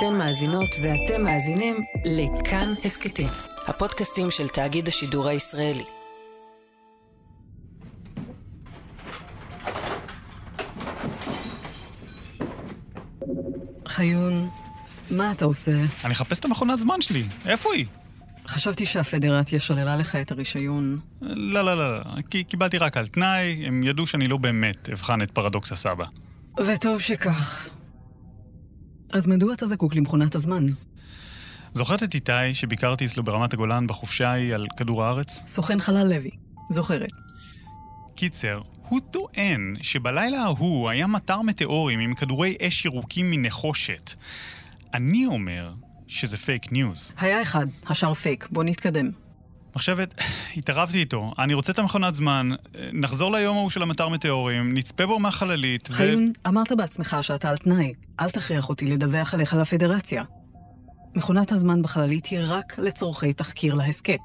אתן מאזינות ואתם מאזינים לכאן הסכתים, הפודקאסטים של תאגיד השידור הישראלי. חיון, מה אתה עושה? אני אחפש את המכונת זמן שלי, איפה היא? חשבתי שהפדרציה שללה לך את הרישיון. לא, לא, לא, לא. כי קיבלתי רק על תנאי, הם ידעו שאני לא באמת אבחן את פרדוקס הסבא. וטוב שכך. אז מדוע אתה זקוק למכונת הזמן? זוכרת את איתי שביקרתי אצלו ברמת הגולן בחופשה ההיא על כדור הארץ? סוכן חלל לוי, זוכרת. קיצר, הוא טוען שבלילה ההוא היה מטר מטאורים עם כדורי אש ירוקים מנחושת. אני אומר שזה fake news. היה אחד, השאר פייק, בוא נתקדם. מחשבת, התערבתי איתו, אני רוצה את המכונת זמן, נחזור ליום ההוא של המטר מטאורים, נצפה בו מהחללית, ו... חיון, אמרת בעצמך שאתה על תנאי. אל תכריח אותי לדווח עליך לפדרציה. מכונת הזמן בחללית היא רק לצורכי תחקיר להסכת.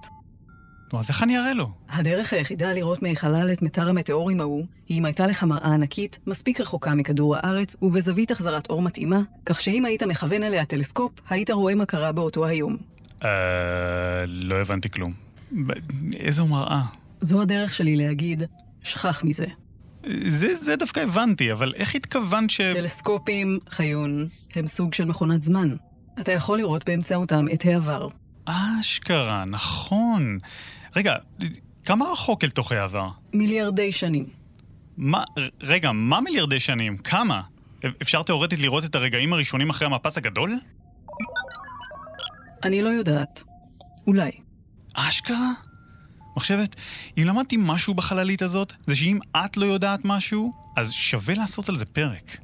נו, אז איך אני אראה לו? הדרך היחידה לראות מהחלל את מטר המטאורים ההוא, היא אם הייתה לך מראה ענקית, מספיק רחוקה מכדור הארץ, ובזווית החזרת אור מתאימה, כך שאם היית מכוון אליה טלסקופ, היית רואה מה קרה באותו היום. אה... לא הבנתי כלום. איזו מראה? זו הדרך שלי להגיד, שכח מזה. זה, זה דווקא הבנתי, אבל איך התכוונת ש... טלסקופים, חיון, הם סוג של מכונת זמן. אתה יכול לראות באמצעותם את העבר. אשכרה, נכון. רגע, כמה רחוק אל תוך העבר? מיליארדי שנים. מה, רגע, מה מיליארדי שנים? כמה? אפשר תאורטית לראות את הרגעים הראשונים אחרי המפץ הגדול? אני לא יודעת. אולי. אשכרה? מחשבת, אם למדתי משהו בחללית הזאת, זה שאם את לא יודעת משהו, אז שווה לעשות על זה פרק.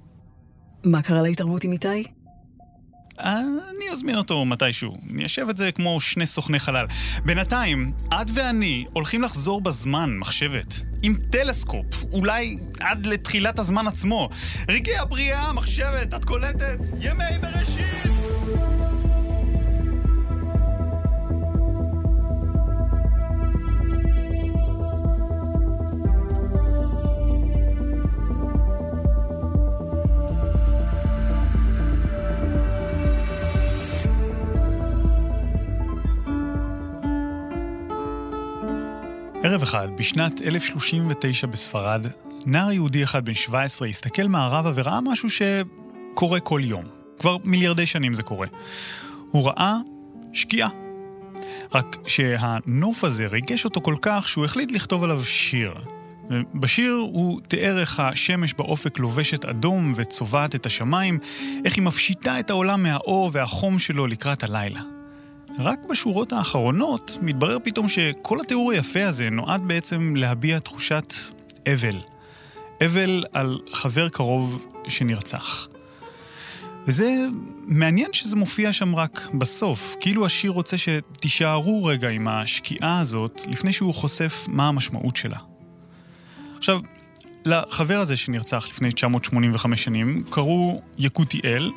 מה קרה להתערבות עם איתי? אני אזמין אותו מתישהו. ניישב את זה כמו שני סוכני חלל. בינתיים, את ואני הולכים לחזור בזמן, מחשבת. עם טלסקופ, אולי עד לתחילת הזמן עצמו. רגעי הבריאה, מחשבת, את קולטת? ימי בראשית! ערב אחד, בשנת 1039 בספרד, נער יהודי אחד בן 17 הסתכל מערבה וראה משהו שקורה כל יום. כבר מיליארדי שנים זה קורה. הוא ראה שקיעה. רק שהנוף הזה ריגש אותו כל כך שהוא החליט לכתוב עליו שיר. בשיר הוא תיאר איך השמש באופק לובשת אדום וצובעת את השמיים, איך היא מפשיטה את העולם מהאור והחום שלו לקראת הלילה. רק בשורות האחרונות מתברר פתאום שכל התיאור היפה הזה נועד בעצם להביע תחושת אבל. אבל על חבר קרוב שנרצח. וזה מעניין שזה מופיע שם רק בסוף, כאילו השיר רוצה שתישארו רגע עם השקיעה הזאת לפני שהוא חושף מה המשמעות שלה. עכשיו, לחבר הזה שנרצח לפני 985 שנים קראו יקותיאל,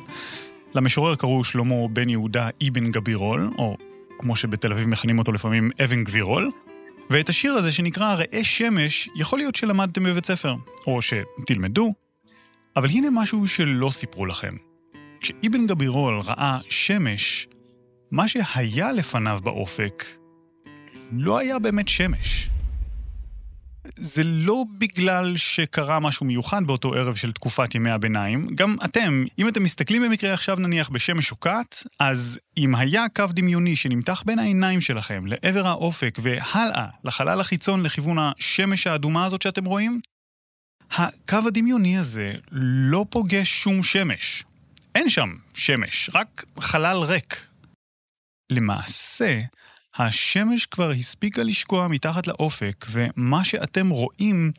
למשורר קראו שלמה בן יהודה אבן גבירול, או כמו שבתל אביב מכנים אותו לפעמים אבן גבירול, ואת השיר הזה שנקרא ראה שמש, יכול להיות שלמדתם בבית ספר, או שתלמדו, אבל הנה משהו שלא סיפרו לכם. כשאבן גבירול ראה שמש, מה שהיה לפניו באופק לא היה באמת שמש. זה לא בגלל שקרה משהו מיוחד באותו ערב של תקופת ימי הביניים. גם אתם, אם אתם מסתכלים במקרה עכשיו נניח בשמש שוקעת, אז אם היה קו דמיוני שנמתח בין העיניים שלכם לעבר האופק והלאה לחלל החיצון לכיוון השמש האדומה הזאת שאתם רואים, הקו הדמיוני הזה לא פוגש שום שמש. אין שם שמש, רק חלל ריק. למעשה, השמש כבר הספיקה לשקוע מתחת לאופק, ומה שאתם רואים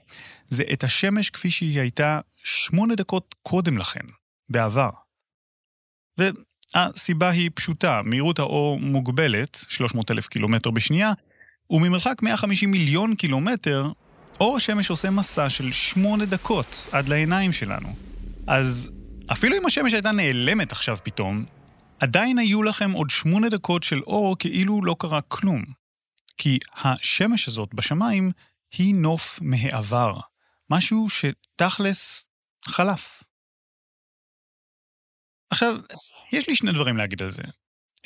זה את השמש כפי שהיא הייתה שמונה דקות קודם לכן, בעבר. והסיבה היא פשוטה, מהירות האור מוגבלת, 300 אלף קילומטר בשנייה, וממרחק 150 מיליון קילומטר, אור השמש עושה מסע של שמונה דקות עד לעיניים שלנו. אז אפילו אם השמש הייתה נעלמת עכשיו פתאום, עדיין היו לכם עוד שמונה דקות של אור כאילו לא קרה כלום. כי השמש הזאת בשמיים היא נוף מהעבר. משהו שתכלס חלף. עכשיו, יש לי שני דברים להגיד על זה.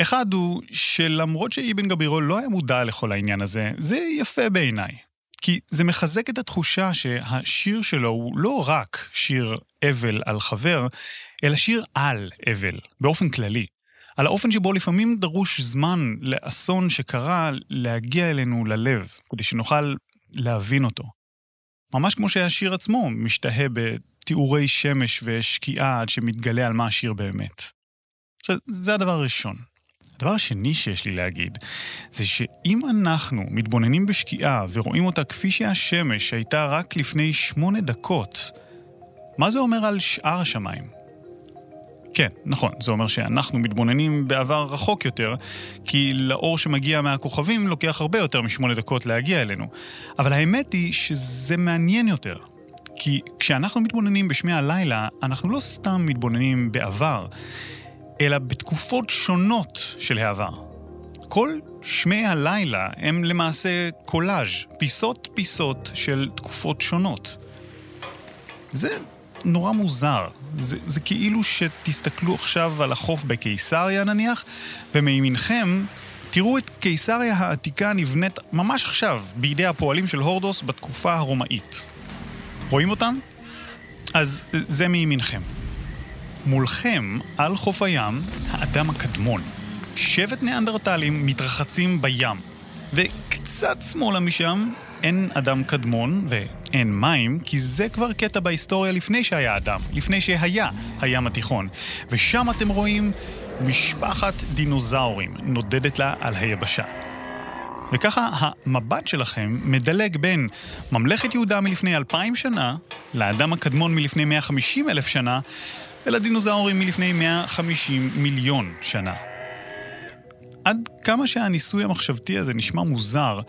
אחד הוא שלמרות שאיבן גבירו לא היה מודע לכל העניין הזה, זה יפה בעיניי. כי זה מחזק את התחושה שהשיר שלו הוא לא רק שיר אבל על חבר, אלא שיר על אבל, באופן כללי. על האופן שבו לפעמים דרוש זמן לאסון שקרה להגיע אלינו ללב, כדי שנוכל להבין אותו. ממש כמו שהשיר עצמו משתהה בתיאורי שמש ושקיעה עד שמתגלה על מה השיר באמת. עכשיו, זה הדבר הראשון. הדבר השני שיש לי להגיד, זה שאם אנחנו מתבוננים בשקיעה ורואים אותה כפי שהשמש הייתה רק לפני שמונה דקות, מה זה אומר על שאר השמיים? כן, נכון, זה אומר שאנחנו מתבוננים בעבר רחוק יותר, כי לאור שמגיע מהכוכבים לוקח הרבה יותר משמונה דקות להגיע אלינו. אבל האמת היא שזה מעניין יותר. כי כשאנחנו מתבוננים בשמי הלילה, אנחנו לא סתם מתבוננים בעבר, אלא בתקופות שונות של העבר. כל שמי הלילה הם למעשה קולאז', פיסות פיסות של תקופות שונות. זה נורא מוזר. זה, זה כאילו שתסתכלו עכשיו על החוף בקיסריה נניח, ומימינכם תראו את קיסריה העתיקה נבנית ממש עכשיו בידי הפועלים של הורדוס בתקופה הרומאית. רואים אותם? אז זה מימינכם. מולכם, על חוף הים, האדם הקדמון. שבט ניאנדרטלים מתרחצים בים. וקצת שמאלה משם, אין אדם קדמון ואין מים, כי זה כבר קטע בהיסטוריה לפני שהיה אדם, לפני שהיה הים התיכון. ושם אתם רואים משפחת דינוזאורים נודדת לה על היבשה. וככה המבט שלכם מדלג בין ממלכת יהודה מלפני אלפיים שנה, לאדם הקדמון מלפני 150 אלף שנה, ולדינוזאורים מלפני 150 מיליון שנה. עד כמה שהניסוי המחשבתי הזה נשמע מוזר,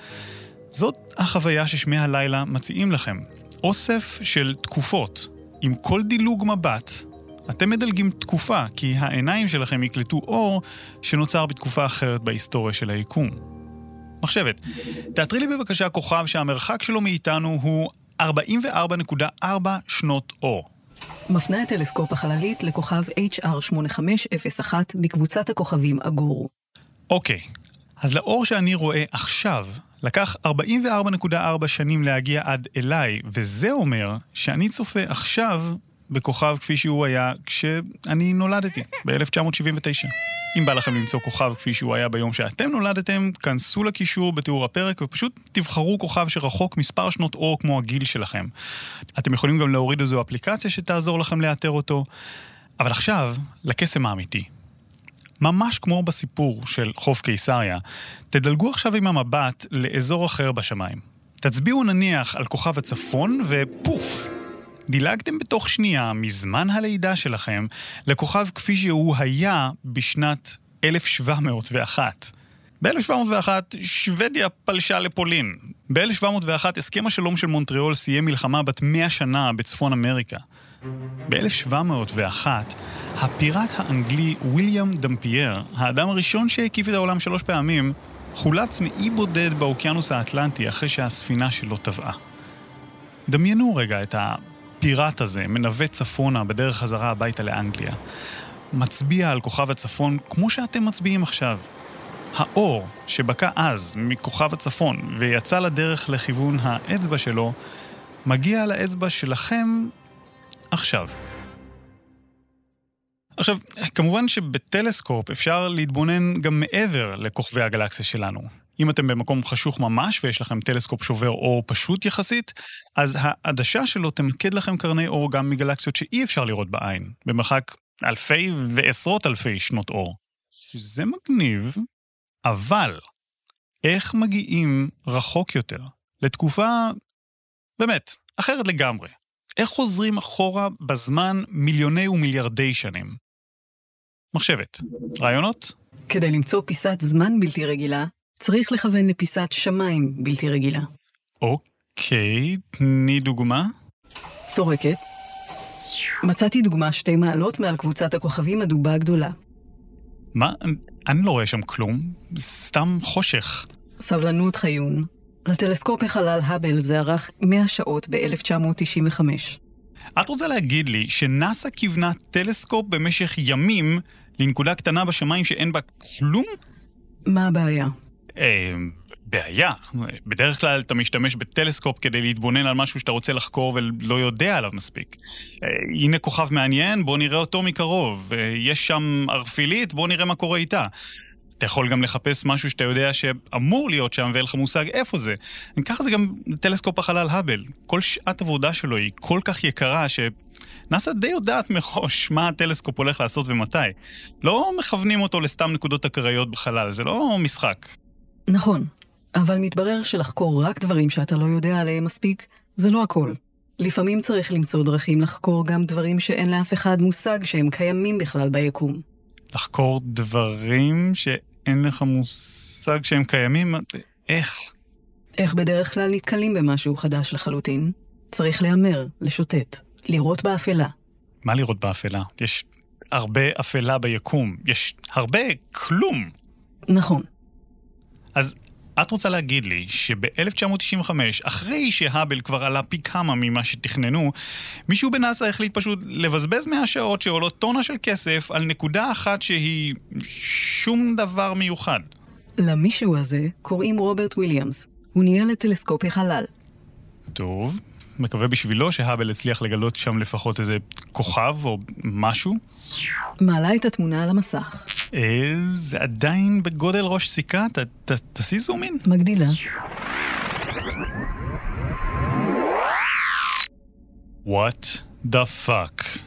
זאת החוויה ששמי הלילה מציעים לכם. אוסף של תקופות. עם כל דילוג מבט, אתם מדלגים תקופה, כי העיניים שלכם יקלטו אור שנוצר בתקופה אחרת בהיסטוריה של היקום. מחשבת, תאתרי לי בבקשה כוכב שהמרחק שלו מאיתנו הוא 44.4 שנות אור. מפנה את טלסקופ החללית לכוכב HR8501 בקבוצת הכוכבים אגור. אוקיי, אז לאור שאני רואה עכשיו, לקח 44.4 שנים להגיע עד אליי, וזה אומר שאני צופה עכשיו בכוכב כפי שהוא היה כשאני נולדתי, ב-1979. אם בא לכם למצוא כוכב כפי שהוא היה ביום שאתם נולדתם, כנסו לקישור בתיאור הפרק ופשוט תבחרו כוכב שרחוק מספר שנות אור כמו הגיל שלכם. אתם יכולים גם להוריד איזו אפליקציה שתעזור לכם לאתר אותו. אבל עכשיו, לקסם האמיתי. ממש כמו בסיפור של חוף קיסריה, תדלגו עכשיו עם המבט לאזור אחר בשמיים. תצביעו נניח על כוכב הצפון ופוף, דילגתם בתוך שנייה מזמן הלידה שלכם לכוכב כפי שהוא היה בשנת 1701. ב-1701 שוודיה פלשה לפולין. ב-1701 הסכם השלום של מונטריאול סיים מלחמה בת 100 שנה בצפון אמריקה. ב-1701, הפיראט האנגלי ויליאם דמפייר, האדם הראשון שהקיף את העולם שלוש פעמים, חולץ מאי בודד באוקיינוס האטלנטי אחרי שהספינה שלו טבעה. דמיינו רגע את הפיראט הזה מנווט צפונה בדרך חזרה הביתה לאנגליה. מצביע על כוכב הצפון כמו שאתם מצביעים עכשיו. האור שבקע אז מכוכב הצפון ויצא לדרך לכיוון האצבע שלו, מגיע לאצבע שלכם עכשיו. עכשיו, כמובן שבטלסקופ אפשר להתבונן גם מעבר לכוכבי הגלקסיה שלנו. אם אתם במקום חשוך ממש ויש לכם טלסקופ שובר אור פשוט יחסית, אז העדשה שלו תמקד לכם קרני אור גם מגלקסיות שאי אפשר לראות בעין, במרחק אלפי ועשרות אלפי שנות אור. שזה מגניב, אבל איך מגיעים רחוק יותר? לתקופה, באמת, אחרת לגמרי. איך חוזרים אחורה בזמן מיליוני ומיליארדי שנים? מחשבת, רעיונות? כדי למצוא פיסת זמן בלתי רגילה, צריך לכוון לפיסת שמיים בלתי רגילה. אוקיי, תני דוגמה. סורקת. מצאתי דוגמה שתי מעלות מעל קבוצת הכוכבים הדובה הגדולה. מה? אני לא רואה שם כלום. סתם חושך. סבלנות חיון. לטלסקופ החלל האבל זה ארך 100 שעות ב-1995. את רוצה להגיד לי שנאס"א כיוונה טלסקופ במשך ימים לנקודה קטנה בשמיים שאין בה כלום? מה הבעיה? אה, בעיה. בדרך כלל אתה משתמש בטלסקופ כדי להתבונן על משהו שאתה רוצה לחקור ולא יודע עליו מספיק. אה, הנה כוכב מעניין, בוא נראה אותו מקרוב. אה, יש שם ערפילית, בוא נראה מה קורה איתה. אתה יכול גם לחפש משהו שאתה יודע שאמור להיות שם ואין לך מושג איפה זה. ככה זה גם טלסקופ החלל האבל. כל שעת עבודה שלו היא כל כך יקרה שנאס"א די יודעת מראש מה הטלסקופ הולך לעשות ומתי. לא מכוונים אותו לסתם נקודות אקראיות בחלל, זה לא משחק. נכון, אבל מתברר שלחקור רק דברים שאתה לא יודע עליהם מספיק, זה לא הכל. לפעמים צריך למצוא דרכים לחקור גם דברים שאין לאף אחד מושג שהם קיימים בכלל ביקום. לחקור דברים שאין לך מושג שהם קיימים? איך? איך בדרך כלל נתקלים במשהו חדש לחלוטין? צריך להמר, לשוטט, לראות באפלה. מה לראות באפלה? יש הרבה אפלה ביקום. יש הרבה כלום. נכון. אז את רוצה להגיד לי שב-1995, אחרי שהאבל כבר עלה פי כמה ממה שתכננו, מישהו בנאסא החליט פשוט לבזבז 100 שעות שעולות טונה של כסף על נקודה אחת שהיא שום דבר מיוחד. למישהו הזה קוראים רוברט וויליאמס. הוא ניהל את טלסקופי חלל. טוב, מקווה בשבילו שהאבל הצליח לגלות שם לפחות איזה כוכב או משהו. מעלה את התמונה על המסך. אה, זה עדיין בגודל ראש סיכה? ת, ת, תעשי זום אין. מגדילה. What the fuck?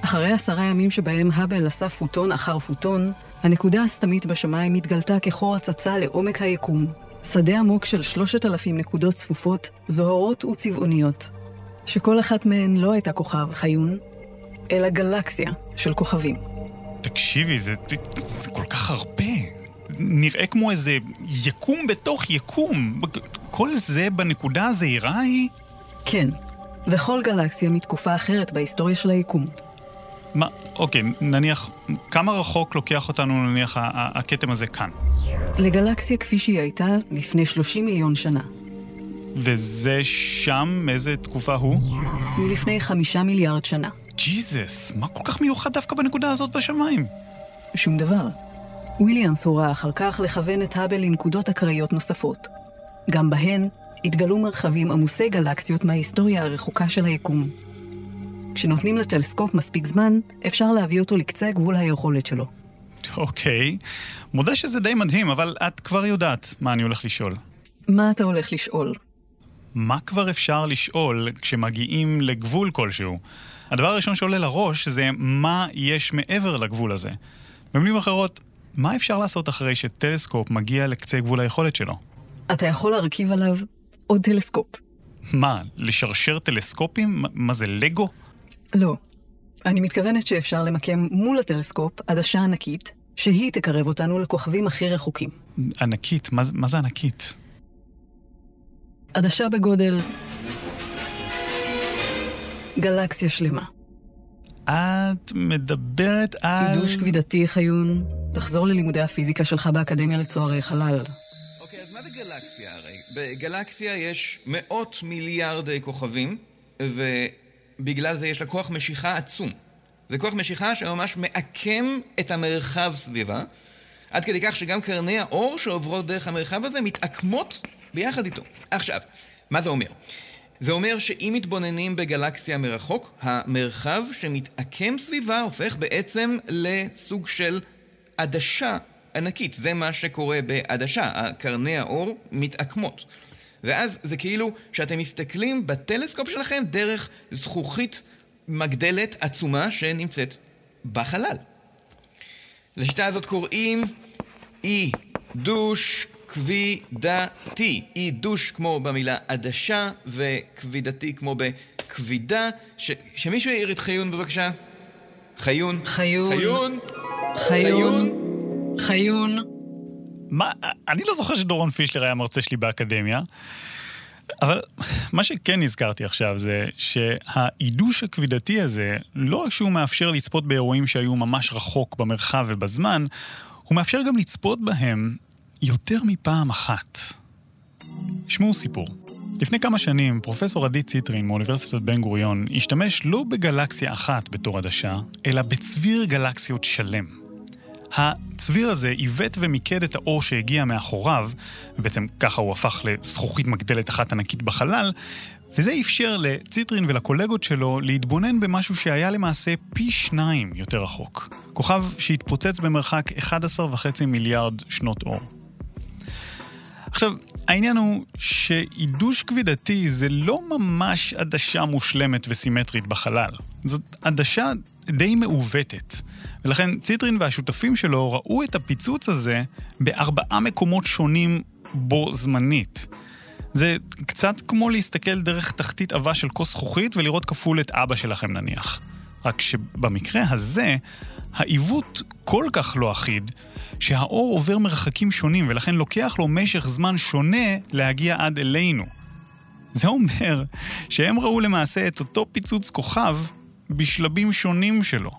אחרי עשרה ימים שבהם האבל אסף פוטון אחר פוטון, הנקודה הסתמית בשמיים התגלתה כחור הצצה לעומק היקום. שדה עמוק של שלושת אלפים נקודות צפופות, זוהרות וצבעוניות, שכל אחת מהן לא הייתה כוכב חיון, אלא גלקסיה של כוכבים. תקשיבי, זה, זה כל כך הרבה. נראה כמו איזה יקום בתוך יקום. כל זה בנקודה הזעירה היא? כן, וכל גלקסיה מתקופה אחרת בהיסטוריה של היקום. מה, אוקיי, נניח, כמה רחוק לוקח אותנו, נניח, הכתם הזה כאן? לגלקסיה כפי שהיא הייתה לפני 30 מיליון שנה. וזה שם? מאיזה תקופה הוא? מלפני חמישה מיליארד שנה. ג'יזוס, מה כל כך מיוחד דווקא בנקודה הזאת בשמיים? שום דבר. וויליאמס הורה אחר כך לכוון את האבל לנקודות אקראיות נוספות. גם בהן התגלו מרחבים עמוסי גלקסיות מההיסטוריה הרחוקה של היקום. כשנותנים לטלסקופ מספיק זמן, אפשר להביא אותו לקצה גבול היכולת שלו. אוקיי, מודה שזה די מדהים, אבל את כבר יודעת מה אני הולך לשאול. מה אתה הולך לשאול? מה כבר אפשר לשאול כשמגיעים לגבול כלשהו? הדבר הראשון שעולה לראש זה מה יש מעבר לגבול הזה. במילים אחרות, מה אפשר לעשות אחרי שטלסקופ מגיע לקצה גבול היכולת שלו? אתה יכול להרכיב עליו עוד טלסקופ. מה, לשרשר טלסקופים? מה זה, לגו? לא. אני מתכוונת שאפשר למקם מול הטלסקופ עדשה ענקית, שהיא תקרב אותנו לכוכבים הכי רחוקים. ענקית? מה, מה זה ענקית? עדשה בגודל... גלקסיה שלמה. את מדברת על... חידוש כבידתי, חיון. תחזור ללימודי הפיזיקה שלך באקדמיה לצוערי חלל. אוקיי, אז מה זה גלקסיה הרי? בגלקסיה יש מאות מיליארדי כוכבים, ובגלל זה יש לה כוח משיכה עצום. זה כוח משיכה שממש מעקם את המרחב סביבה, עד כדי כך שגם קרני האור שעוברות דרך המרחב הזה מתעקמות ביחד איתו. עכשיו, מה זה אומר? זה אומר שאם מתבוננים בגלקסיה מרחוק, המרחב שמתעקם סביבה הופך בעצם לסוג של עדשה ענקית. זה מה שקורה בעדשה, קרני האור מתעקמות. ואז זה כאילו שאתם מסתכלים בטלסקופ שלכם דרך זכוכית מגדלת עצומה שנמצאת בחלל. לשיטה הזאת קוראים אי דוש כבידתי. אי דוש כמו במילה עדשה, וכבידתי כמו בכבידה. ש... שמישהו יעיר את חיון בבקשה. חיון. חיון. חיון. חיון. חיון. מה, אני לא זוכר שדורון פישלר היה מרצה שלי באקדמיה, אבל מה שכן נזכרתי עכשיו זה שהעידוש הכבידתי הזה, לא רק שהוא מאפשר לצפות באירועים שהיו ממש רחוק במרחב ובזמן, הוא מאפשר גם לצפות בהם יותר מפעם אחת. שמעו סיפור. לפני כמה שנים, פרופסור עדי ציטרין מאוניברסיטת בן גוריון השתמש לא בגלקסיה אחת בתור עדשה, אלא בצביר גלקסיות שלם. הצביר הזה עיוות ומיקד את האור שהגיע מאחוריו, ובעצם ככה הוא הפך לזכוכית מגדלת אחת ענקית בחלל, וזה אפשר לציטרין ולקולגות שלו להתבונן במשהו שהיה למעשה פי שניים יותר רחוק. כוכב שהתפוצץ במרחק 11.5 מיליארד שנות אור. עכשיו, העניין הוא שעידוש כבידתי זה לא ממש עדשה מושלמת וסימטרית בחלל. זאת עדשה די מעוותת. ולכן ציטרין והשותפים שלו ראו את הפיצוץ הזה בארבעה מקומות שונים בו זמנית. זה קצת כמו להסתכל דרך תחתית עבה של כוס זכוכית ולראות כפול את אבא שלכם נניח. רק שבמקרה הזה, העיוות כל כך לא אחיד, שהאור עובר מרחקים שונים ולכן לוקח לו משך זמן שונה להגיע עד אלינו. זה אומר שהם ראו למעשה את אותו פיצוץ כוכב בשלבים שונים שלו.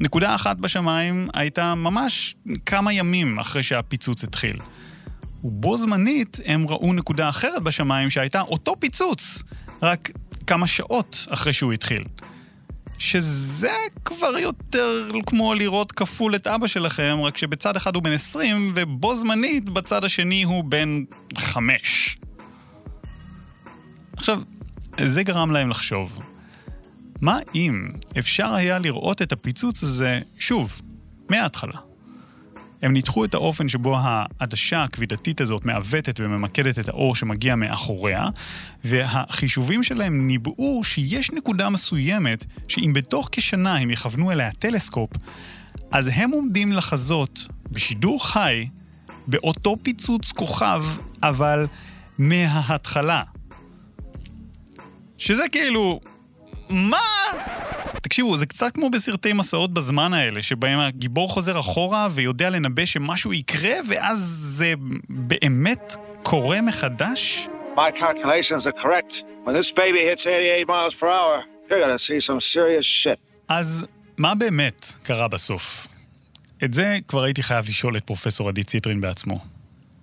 נקודה אחת בשמיים הייתה ממש כמה ימים אחרי שהפיצוץ התחיל. ובו זמנית הם ראו נקודה אחרת בשמיים שהייתה אותו פיצוץ, רק כמה שעות אחרי שהוא התחיל. שזה כבר יותר כמו לראות כפול את אבא שלכם, רק שבצד אחד הוא בן 20, ובו זמנית בצד השני הוא בן 5. עכשיו, זה גרם להם לחשוב, מה אם אפשר היה לראות את הפיצוץ הזה שוב, מההתחלה? הם ניתחו את האופן שבו העדשה הכבידתית הזאת מעוותת וממקדת את האור שמגיע מאחוריה, והחישובים שלהם ניבאו שיש נקודה מסוימת שאם בתוך כשנה הם יכוונו אליה טלסקופ, אז הם עומדים לחזות בשידור חי באותו פיצוץ כוכב, אבל מההתחלה. שזה כאילו, מה? תקשיבו, זה קצת כמו בסרטי מסעות בזמן האלה, שבהם הגיבור חוזר אחורה ויודע לנבא שמשהו יקרה, ואז זה באמת קורה מחדש? My calculations are correct. When this baby hits 88 miles per hour, you're gonna see some serious shit. אז מה באמת קרה בסוף? את זה כבר הייתי חייב לשאול את פרופסור עדי ציטרין בעצמו.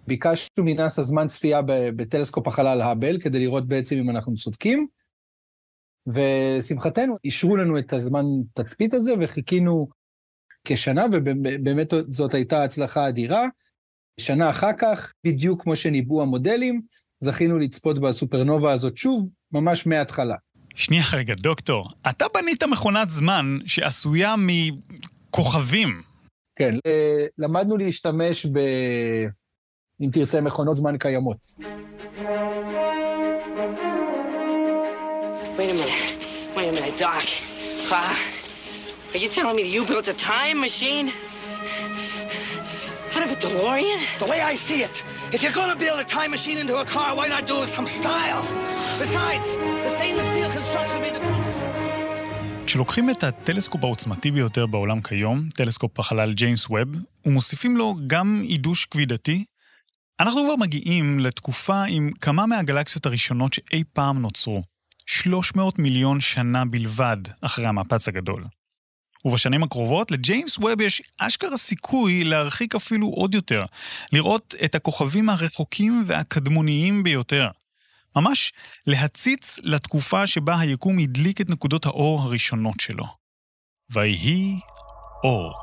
ביקשנו מנאסא זמן צפייה בטלסקופ החלל האבל, כדי לראות בעצם אם אנחנו צודקים. ושמחתנו, אישרו לנו את הזמן תצפית הזה וחיכינו כשנה, ובאמת זאת הייתה הצלחה אדירה. שנה אחר כך, בדיוק כמו שניבאו המודלים, זכינו לצפות בסופרנובה הזאת שוב, ממש מההתחלה. שנייה רגע, דוקטור, אתה בנית מכונת זמן שעשויה מכוכבים. כן, אה, למדנו להשתמש ב... אם תרצה, מכונות זמן קיימות. Wait a minute. Wait a minute, Doc. Uh, are you telling me that you built a time machine? Out of a DeLorean? The way I see it, if you're gonna build a time machine into a car, why not do it with some style? Besides, the stainless steel construction made the... כשלוקחים את הטלסקופ העוצמתי ביותר בעולם כיום, טלסקופ החלל ג'יימס ווב, ומוסיפים לו גם עידוש כבידתי, אנחנו כבר מגיעים לתקופה עם כמה מהגלקסיות הראשונות שאי פעם נוצרו. 300 מיליון שנה בלבד אחרי המפץ הגדול. ובשנים הקרובות לג'יימס ווב יש אשכרה סיכוי להרחיק אפילו עוד יותר, לראות את הכוכבים הרחוקים והקדמוניים ביותר. ממש להציץ לתקופה שבה היקום הדליק את נקודות האור הראשונות שלו. ויהי אור.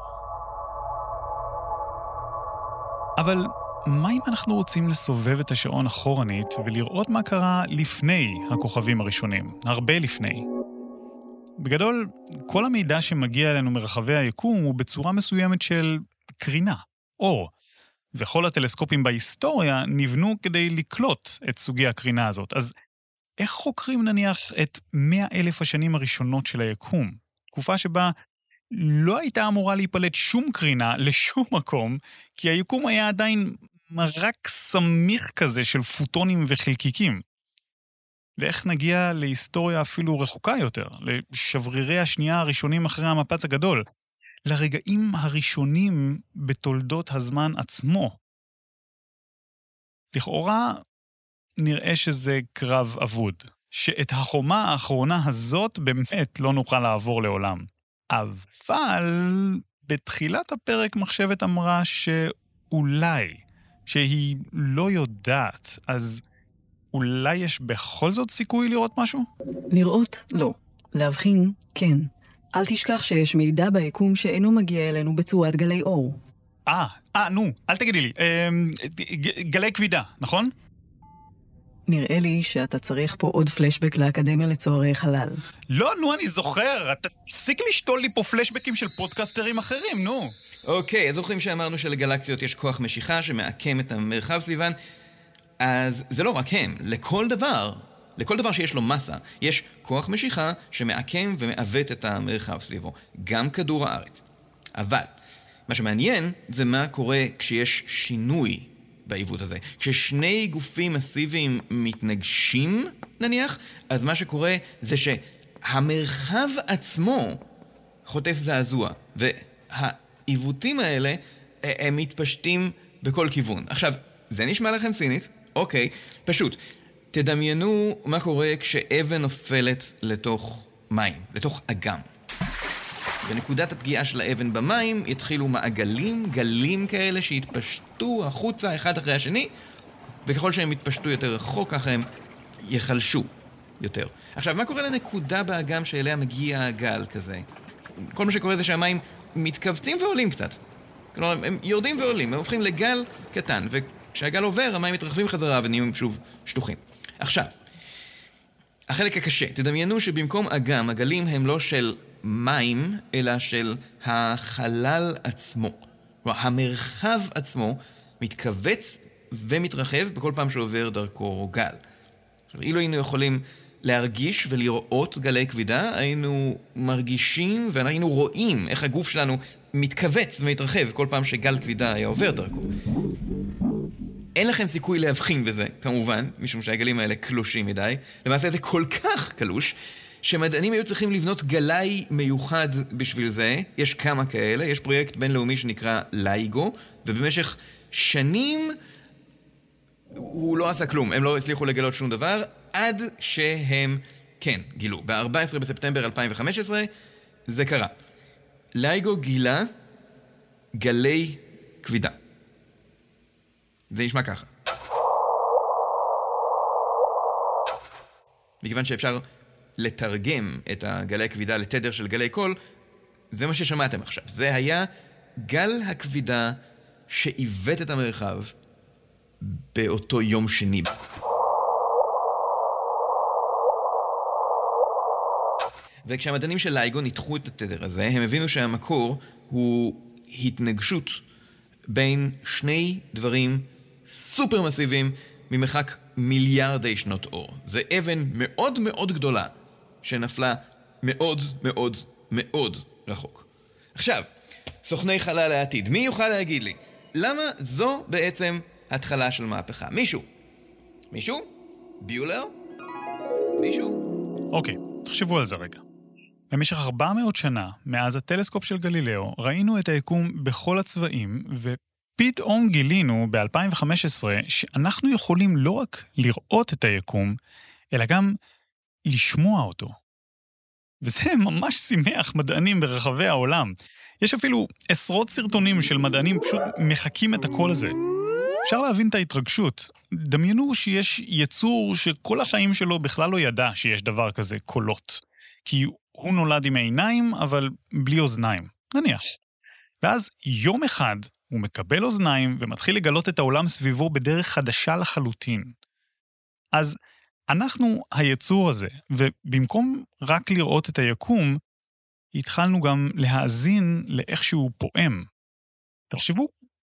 אבל מה אם אנחנו רוצים לסובב את השעון אחורנית ולראות מה קרה לפני הכוכבים הראשונים, הרבה לפני? בגדול, כל המידע שמגיע אלינו מרחבי היקום הוא בצורה מסוימת של קרינה, אור, וכל הטלסקופים בהיסטוריה נבנו כדי לקלוט את סוגי הקרינה הזאת. אז איך חוקרים נניח את מאה אלף השנים הראשונות של היקום? תקופה שבה לא הייתה אמורה להיפלט שום קרינה לשום מקום, כי היקום היה עדיין מרק סמיך כזה של פוטונים וחלקיקים. ואיך נגיע להיסטוריה אפילו רחוקה יותר, לשברירי השנייה הראשונים אחרי המפץ הגדול, לרגעים הראשונים בתולדות הזמן עצמו. לכאורה נראה שזה קרב אבוד, שאת החומה האחרונה הזאת באמת לא נוכל לעבור לעולם. אבל בתחילת הפרק מחשבת אמרה שאולי שהיא לא יודעת, אז אולי יש בכל זאת סיכוי לראות משהו? לראות, לא. להבחין, כן. אל תשכח שיש מידע ביקום שאינו מגיע אלינו בצורת גלי אור. אה, אה, נו, אל תגידי לי. אה, גלי כבידה, נכון? נראה לי שאתה צריך פה עוד פלשבק לאקדמיה לצוערי חלל. לא, נו, אני זוכר. אתה תפסיק לשתול לי פה פלשבקים של פודקסטרים אחרים, נו. אוקיי, אז זוכרים שאמרנו שלגלקסיות יש כוח משיכה שמעקם את המרחב סביבן? אז זה לא רק הם, לכל דבר, לכל דבר שיש לו מסה, יש כוח משיכה שמעקם ומעוות את המרחב סביבו, גם כדור הארץ. אבל, מה שמעניין זה מה קורה כשיש שינוי בעיוות הזה. כששני גופים מסיביים מתנגשים, נניח, אז מה שקורה זה שהמרחב עצמו חוטף זעזוע, והעיוותים האלה, הם מתפשטים בכל כיוון. עכשיו, זה נשמע לכם סינית? אוקיי, פשוט. תדמיינו מה קורה כשאבן נופלת לתוך מים, לתוך אגם. בנקודת הפגיעה של האבן במים יתחילו מעגלים, גלים כאלה שיתפשטו החוצה אחד אחרי השני, וככל שהם יתפשטו יותר רחוק, ככה הם ייחלשו יותר. עכשיו, מה קורה לנקודה באגם שאליה מגיע הגל כזה? כל מה שקורה זה שהמים מתכווצים ועולים קצת. כלומר, הם יורדים ועולים, הם הופכים לגל קטן, וכשהגל עובר, המים מתרחבים חזרה ונהיים שוב שטוחים. עכשיו, החלק הקשה, תדמיינו שבמקום אגם, הגלים הם לא של מים, אלא של החלל עצמו. כלומר, המרחב עצמו מתכווץ ומתרחב בכל פעם שעובר דרכו גל. אילו היינו יכולים להרגיש ולראות גלי כבידה, היינו מרגישים והיינו רואים איך הגוף שלנו מתכווץ ומתרחב כל פעם שגל כבידה היה עובר דרכו. אין לכם סיכוי להבחין בזה, כמובן, משום שהגלים האלה קלושים מדי. למעשה זה כל כך קלוש, שמדענים היו צריכים לבנות גלאי מיוחד בשביל זה. יש כמה כאלה, יש פרויקט בינלאומי שנקרא לייגו, ובמשך שנים הוא לא עשה כלום, הם לא הצליחו לגלות שום דבר, עד שהם, כן, גילו. ב-14 בספטמבר 2015 זה קרה. לייגו גילה גלי כבידה. זה נשמע ככה. מכיוון שאפשר לתרגם את הגלי הכבידה לתדר של גלי קול, זה מה ששמעתם עכשיו. זה היה גל הכבידה שעיוות את המרחב באותו יום שני. וכשהמדענים של לייגו ניתחו את התדר הזה, הם הבינו שהמקור הוא התנגשות בין שני דברים סופר מסיביים ממרחק מיליארדי שנות אור. זה אבן מאוד מאוד גדולה שנפלה מאוד מאוד מאוד רחוק. עכשיו, סוכני חלל העתיד, מי יוכל להגיד לי למה זו בעצם התחלה של מהפכה? מישהו? מישהו? ביולר? מישהו? אוקיי, תחשבו על זה רגע. במשך 400 שנה, מאז הטלסקופ של גלילאו, ראינו את היקום בכל הצבעים, ופתאום גילינו ב-2015 שאנחנו יכולים לא רק לראות את היקום, אלא גם לשמוע אותו. וזה ממש שימח מדענים ברחבי העולם. יש אפילו עשרות סרטונים של מדענים פשוט מחקים את הקול הזה. אפשר להבין את ההתרגשות. דמיינו שיש יצור שכל החיים שלו בכלל לא ידע שיש דבר כזה קולות. כי הוא נולד עם עיניים, אבל בלי אוזניים. נניח. ואז יום אחד הוא מקבל אוזניים ומתחיל לגלות את העולם סביבו בדרך חדשה לחלוטין. אז אנחנו היצור הזה, ובמקום רק לראות את היקום, התחלנו גם להאזין לאיך שהוא פועם. תחשבו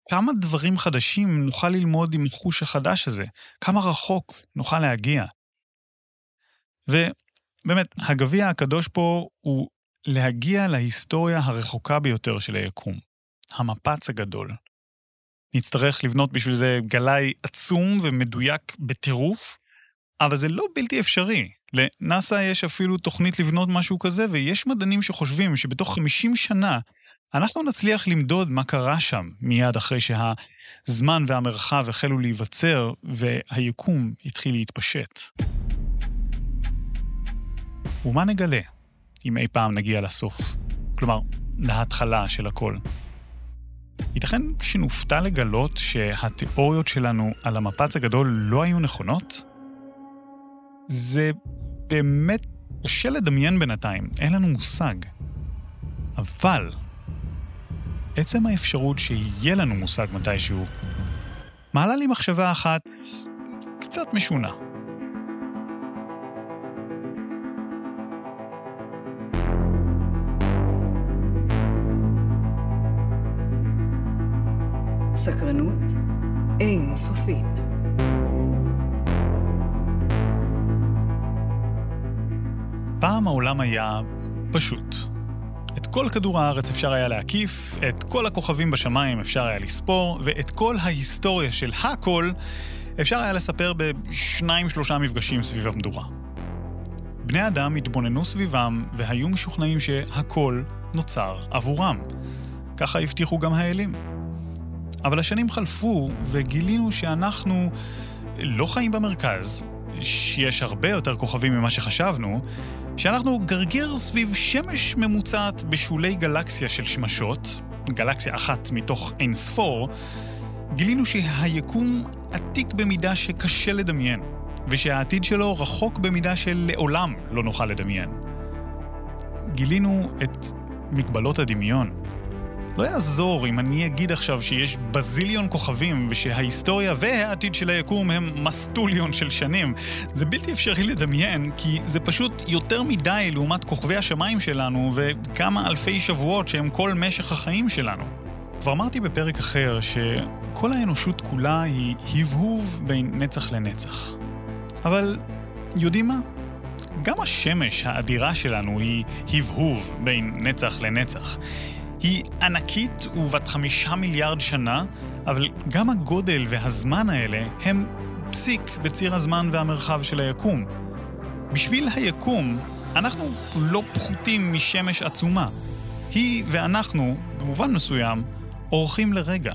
כמה דברים חדשים נוכל ללמוד עם החוש החדש הזה, כמה רחוק נוכל להגיע. ובאמת, הגביע הקדוש פה הוא להגיע להיסטוריה הרחוקה ביותר של היקום, המפץ הגדול. נצטרך לבנות בשביל זה גלאי עצום ומדויק בטירוף, אבל זה לא בלתי אפשרי. לנאסא יש אפילו תוכנית לבנות משהו כזה, ויש מדענים שחושבים שבתוך 50 שנה אנחנו נצליח למדוד מה קרה שם מיד אחרי שהזמן והמרחב החלו להיווצר והיקום התחיל להתפשט. ומה נגלה אם אי פעם נגיע לסוף? כלומר, להתחלה של הכל. ייתכן שנופתע לגלות שהתיאוריות שלנו על המפץ הגדול לא היו נכונות? זה באמת קשה לדמיין בינתיים, אין לנו מושג. אבל עצם האפשרות שיהיה לנו מושג מתישהו, מעלה לי מחשבה אחת קצת משונה. סקרנות אין סופית. פעם העולם היה פשוט. את כל כדור הארץ אפשר היה להקיף, את כל הכוכבים בשמיים אפשר היה לספור, ואת כל ההיסטוריה של הכל אפשר היה לספר בשניים-שלושה מפגשים סביב המדורה. בני אדם התבוננו סביבם והיו משוכנעים שהכל נוצר עבורם. ככה הבטיחו גם האלים. אבל השנים חלפו וגילינו שאנחנו לא חיים במרכז, שיש הרבה יותר כוכבים ממה שחשבנו, שאנחנו גרגיר סביב שמש ממוצעת בשולי גלקסיה של שמשות, גלקסיה אחת מתוך אין ספור, גילינו שהיקום עתיק במידה שקשה לדמיין, ושהעתיד שלו רחוק במידה שלעולם לא נוכל לדמיין. גילינו את מגבלות הדמיון. לא יעזור אם אני אגיד עכשיו שיש בזיליון כוכבים ושההיסטוריה והעתיד של היקום הם מסטוליון של שנים. זה בלתי אפשרי לדמיין, כי זה פשוט יותר מדי לעומת כוכבי השמיים שלנו וכמה אלפי שבועות שהם כל משך החיים שלנו. כבר אמרתי בפרק אחר שכל האנושות כולה היא הבהוב בין נצח לנצח. אבל יודעים מה? גם השמש האדירה שלנו היא הבהוב בין נצח לנצח. היא ענקית ובת חמישה מיליארד שנה, אבל גם הגודל והזמן האלה הם פסיק בציר הזמן והמרחב של היקום. בשביל היקום, אנחנו לא פחותים משמש עצומה. היא ואנחנו, במובן מסוים, אורחים לרגע.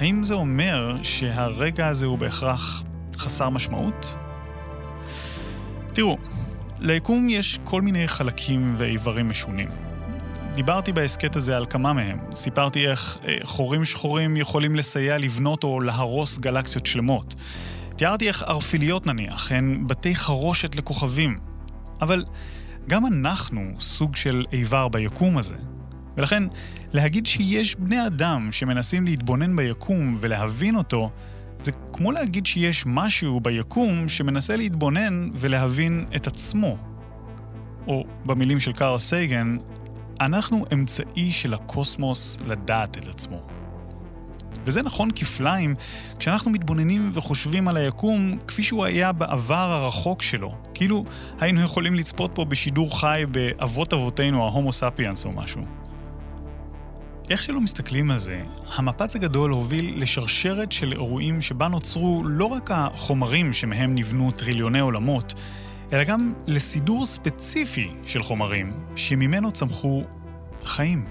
האם זה אומר שהרגע הזה הוא בהכרח חסר משמעות? תראו, ליקום יש כל מיני חלקים ואיברים משונים. דיברתי בהסכת הזה על כמה מהם. סיפרתי איך אה, חורים שחורים יכולים לסייע לבנות או להרוס גלקסיות שלמות. תיארתי איך ערפיליות נניח, הן בתי חרושת לכוכבים. אבל גם אנחנו סוג של איבר ביקום הזה. ולכן, להגיד שיש בני אדם שמנסים להתבונן ביקום ולהבין אותו, זה כמו להגיד שיש משהו ביקום שמנסה להתבונן ולהבין את עצמו. או במילים של קארל סייגן, אנחנו אמצעי של הקוסמוס לדעת את עצמו. וזה נכון כפליים כשאנחנו מתבוננים וחושבים על היקום כפי שהוא היה בעבר הרחוק שלו. כאילו היינו יכולים לצפות פה בשידור חי באבות אבותינו, ההומו ספיאנס או משהו. איך שלא מסתכלים על זה, המפץ הגדול הוביל לשרשרת של אירועים שבה נוצרו לא רק החומרים שמהם נבנו טריליוני עולמות, אלא גם לסידור ספציפי של חומרים שממנו צמחו חיים.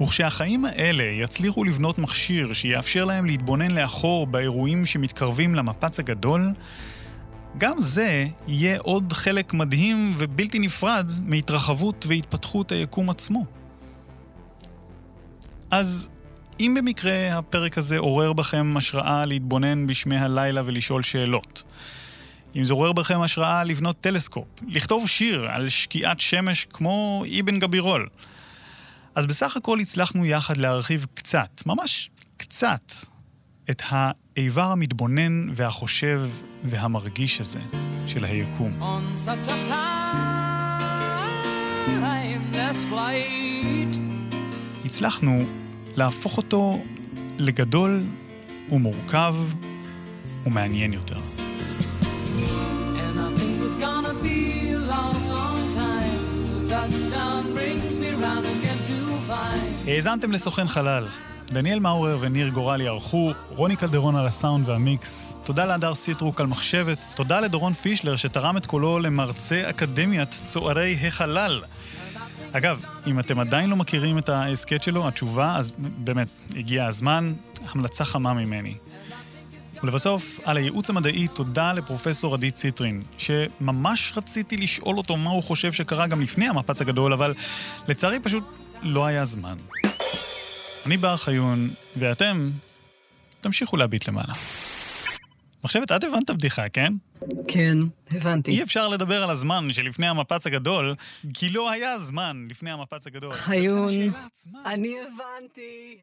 וכשהחיים האלה יצליחו לבנות מכשיר שיאפשר להם להתבונן לאחור באירועים שמתקרבים למפץ הגדול, גם זה יהיה עוד חלק מדהים ובלתי נפרד מהתרחבות והתפתחות היקום עצמו. אז אם במקרה הפרק הזה עורר בכם השראה להתבונן בשמי הלילה ולשאול שאלות, אם זה עורר בכם השראה לבנות טלסקופ, לכתוב שיר על שקיעת שמש כמו אבן גבירול. אז בסך הכל הצלחנו יחד להרחיב קצת, ממש קצת, את האיבר המתבונן והחושב והמרגיש הזה של היקום. הצלחנו להפוך אותו לגדול ומורכב ומעניין יותר. האזנתם לסוכן חלל. דניאל מאורר וניר גורלי ערכו, רוני קלדרון על הסאונד והמיקס. תודה להדר סיטרוק על מחשבת. תודה לדורון פישלר שתרם את קולו למרצה אקדמיית צוערי החלל. אגב, אם אתם עדיין לא מכירים את ההסכת שלו, התשובה, אז באמת, הגיע הזמן, המלצה חמה ממני. ולבסוף, על הייעוץ המדעי, תודה לפרופסור עדי ציטרין, שממש רציתי לשאול אותו מה הוא חושב שקרה גם לפני המפץ הגדול, אבל לצערי פשוט לא היה זמן. אני בר חיון, ואתם תמשיכו להביט למעלה. מחשבת, את הבנת את הבדיחה, כן? כן, הבנתי. אי אפשר לדבר על הזמן שלפני המפץ הגדול, כי לא היה זמן לפני המפץ הגדול. חיון, אני הבנתי.